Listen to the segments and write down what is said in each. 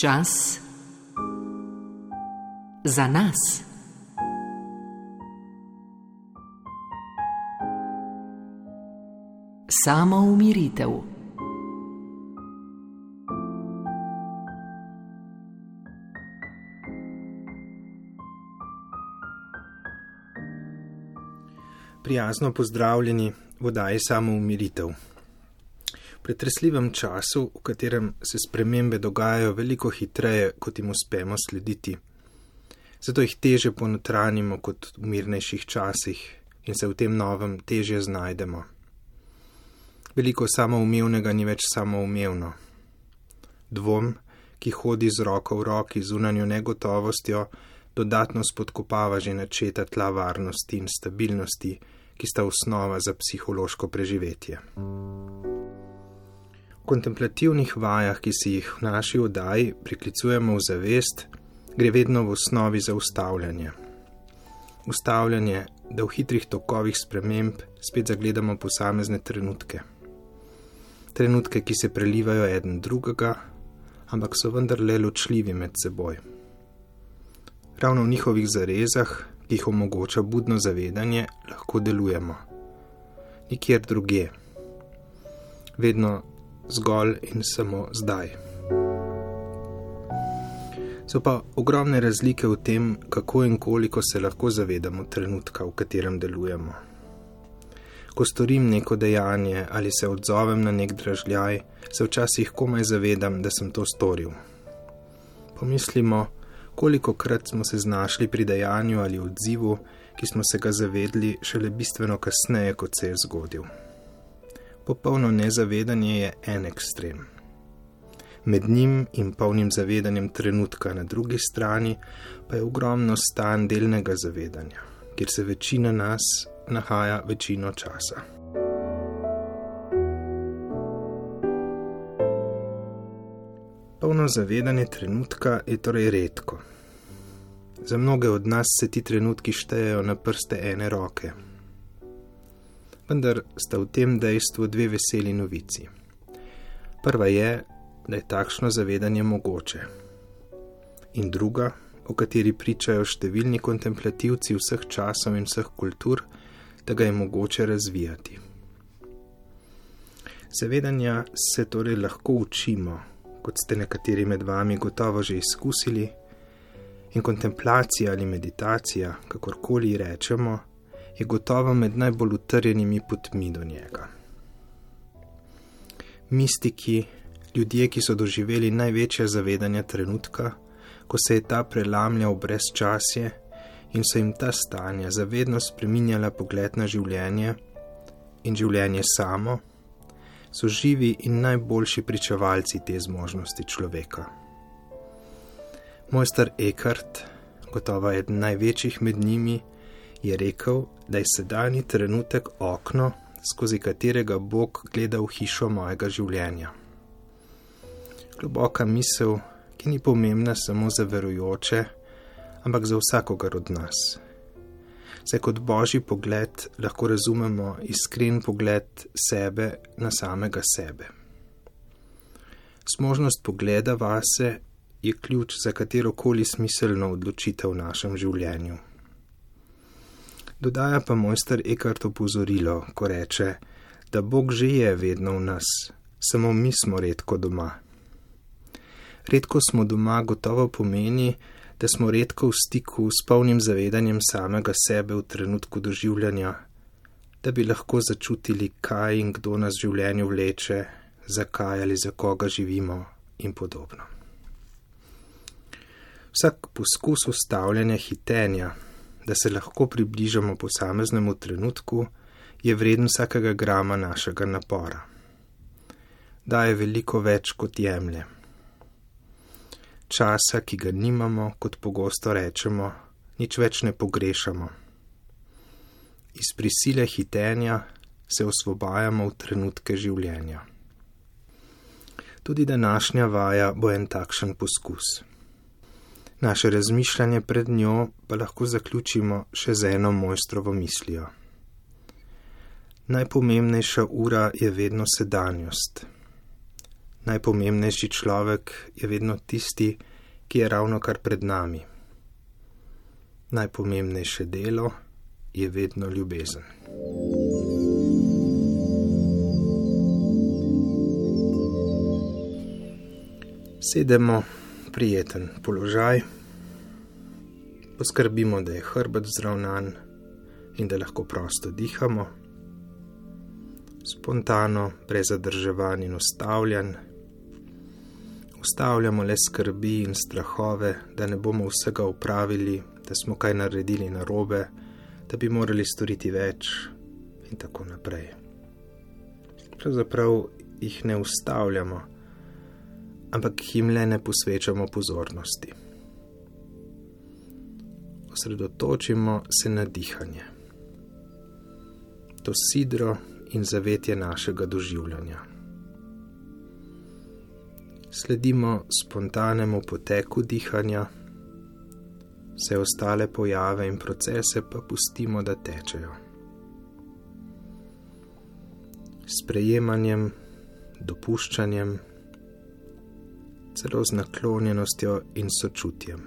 Čas za nas. Samo umiritev. Prijazno pozdravljeni v oddaji Samo umiritev pretresljivem času, v katerem se spremembe dogajajo veliko hitreje, kot jim uspemo slediti. Zato jih teže ponotranimo kot v mirnejših časih in se v tem novem težje znajdemo. Veliko samoumevnega ni več samoumevno. Dvom, ki hodi z roko v roki z unanjo negotovostjo, dodatno spodkopava že načeta tla varnosti in stabilnosti, ki sta osnova za psihološko preživetje kontemplativnih vajah, ki si jih v naši oddaji priklicujemo v zavest, gre vedno v osnovi za ustavljanje. Ustavljanje, da v hitrih tokovih sprememb spet zagledamo posamezne trenutke. Trenutke, ki se prelivajo eden drugega, ampak so vendarle ločljivi med seboj. Ravno v njihovih zarezah, ki jih omogoča budno zavedanje, lahko delujemo. Nikjer druge. Vedno zgolj in samo zdaj. So pa ogromne razlike v tem, kako in koliko se lahko zavedamo trenutka, v katerem delujemo. Ko storim neko dejanje ali se odzovem na nek dražljaj, se včasih komaj zavedam, da sem to storil. Pomislimo, koliko krat smo se znašli pri dejanju ali odzivu, ki smo se ga zavedli šele bistveno kasneje, kot se je zgodil popolno nezavedanje je en ekstrem. Med njim in polnim zavedanjem trenutka na drugi strani pa je ogromno stan delnega zavedanja, kjer se večina nas nahaja večino časa. Polno zavedanje trenutka je torej redko. Za mnoge od nas se ti trenutki štejejo na prste ene roke, vendar sta v tem dejstvu dve veseli novici. Prva je, da je takšno zavedanje mogoče, in druga, o kateri pričajo številni kontemplativci vseh časov in vseh kultur, da ga je mogoče razvijati. Zavedanja se torej lahko učimo, kot ste nekateri med vami gotovo že izkusili, in kontemplacija ali meditacija, kakorkoli rečemo, je gotovo med najbolj utrjenimi potmi do njega. Mistiki, ljudje, ki so doživeli največje zavedanje trenutka, ko se je ta prelamljal brez časje in so jim ta stanja zavedno spreminjala pogled na življenje in življenje samo, so živi in najboljši pričevalci te zmožnosti človeka. Mojster Eckhart, gotovo eden največjih med njimi, je rekel, da je sedajni trenutek okno, skozi katerega Bog gleda v hišo mojega življenja. Globoka misel, ki ni pomembna samo za verujoče, ampak za vsakogar od nas. Saj kot božji pogled lahko razumemo iskren pogled sebe na samega sebe. Smožnost pogleda vase je ključ za katero koli smiselno odločitev v našem življenju. Dodaja pa mojster Ekart opozorilo, ko reče, da Bog že je vedno v nas, samo mi smo redko doma. Redko smo doma gotovo pomeni, da smo redko v stiku s polnim zavedanjem samega sebe v trenutku doživljanja, da bi lahko začutili, kaj in kdo nas v življenju vleče, zakaj ali za koga živimo in podobno. Vsak poskus ustavljanja hitenja, da se lahko približamo posameznemu trenutku, je vreden vsakega grama našega napora. Daje veliko več kot jemlje. Časa, ki ga nimamo, kot pogosto rečemo, nič več ne pogrešamo. Iz prisile hitenja se osvobajamo v trenutke življenja. Tudi današnja vaja bo en takšen poskus. Naše razmišljanje pred njo pa lahko zaključimo še z eno mojstrovo mislijo. Najpomembnejša ura je vedno sedanjost. Najpomembnejši človek je vedno tisti, ki je ravno kar pred nami. Najpomembnejše delo je vedno ljubezen. Sedemo, prijeten položaj, poskrbimo, da je hrbet zravnan in da lahko prosto dihamo, spontano, brez zadrževanj in ustavljanj. Ustavljamo le skrbi in strahove, da ne bomo vsega upravili, da smo kaj naredili narobe, da bi morali storiti več in tako naprej. Pravzaprav jih ne ustavljamo, ampak jim le ne posvečamo pozornosti. Osredotočimo se na dihanje. To sidro in zavetje našega doživljanja. Sledimo spontanemu poteku dihanja, vse ostale pojave in procese pa pustimo, da tečejo. Sprejemanjem, dopuščanjem, celo z naklonjenostjo in sočutjem.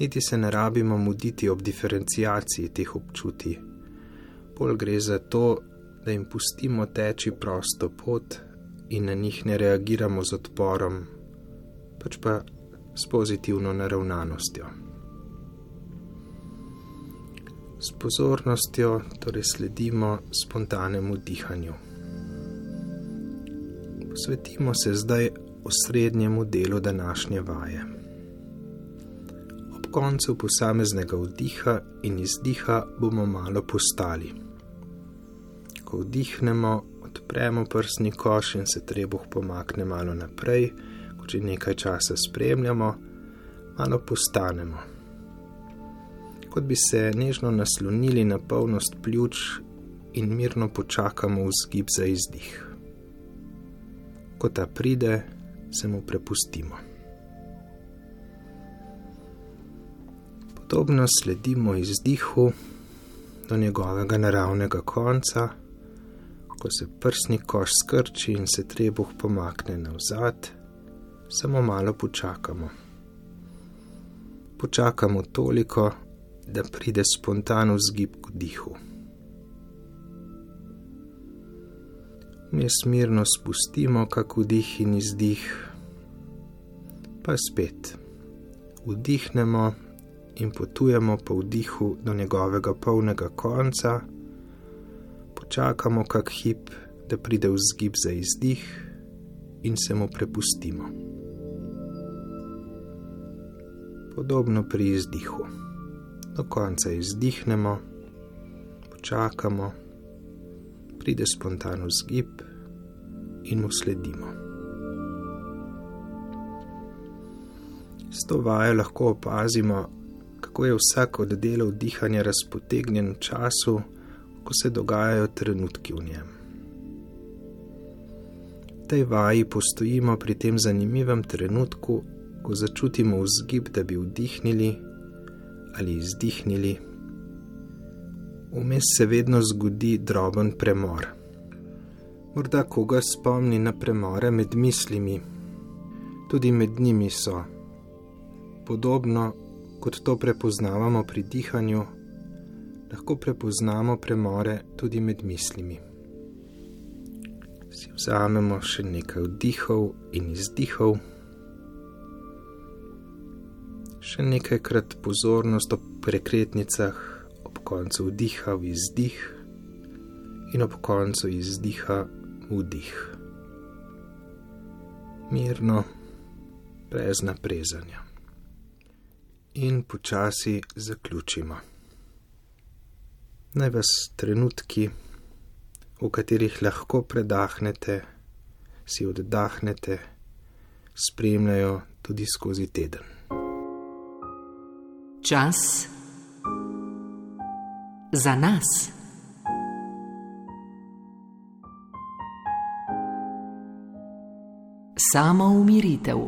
Niti se ne rabimo muditi ob diferencijaciji teh občutij bolj gre za to, da jim pustimo teči prosto pot in na njih ne reagiramo z odporom, pač pa s pozitivno naravnanostjo. S pozornostjo torej sledimo spontanemu dihanju. Posvetimo se zdaj osrednjemu delu današnje vaje. Ob koncu posameznega vdiha in izdiha bomo malo postali ko vdihnemo, odpremo prsni koš in se trebuh pomakne malo naprej, ko že nekaj časa spremljamo, malo postanemo. Kot bi se nežno naslonili na polnost pljuč in mirno počakamo v zgib za izdih. Ko ta pride, se mu prepustimo. Podobno sledimo izdihu do njegovega naravnega konca ko se prsni koš skrči in se trebuh pomakne navzad, samo malo počakamo. Počakamo toliko, da pride spontano zgib k dihu. Mi smirno spustimo, kako vdih in izdih, pa spet vdihnemo in potujemo po vdihu do njegovega polnega konca počakamo kak hip, da pride vzgib za izdih in se mu prepustimo. Podobno pri izdihu. Do konca izdihnemo, počakamo, pride spontano vzgib in mu sledimo. S to vajo lahko opazimo, kako je vsak od delov dihanja razpotegnjen v času, ko se dogajajo trenutki v njem. V tej vaji postojimo pri tem zanimivem trenutku, ko začutimo vzgib, da bi vdihnili ali izdihnili. Vmes se vedno zgodi droben premor. Morda koga spomni na premore med mislimi, tudi med njimi so. Podobno kot to prepoznavamo pri dihanju, lahko prepoznamo premore tudi med mislimi. Si vzamemo še nekaj vdihov in izdihov, še nekajkrat pozornost ob prekretnicah, koncu vdiha v izdih in ob koncu izdiha vdih. Mirno, brez naprezanja. In počasi zaključimo naj vas trenutki, v katerih lahko predahnete, si oddahnete, spremljajo tudi skozi teden. Čas za nas. Samo umiritev.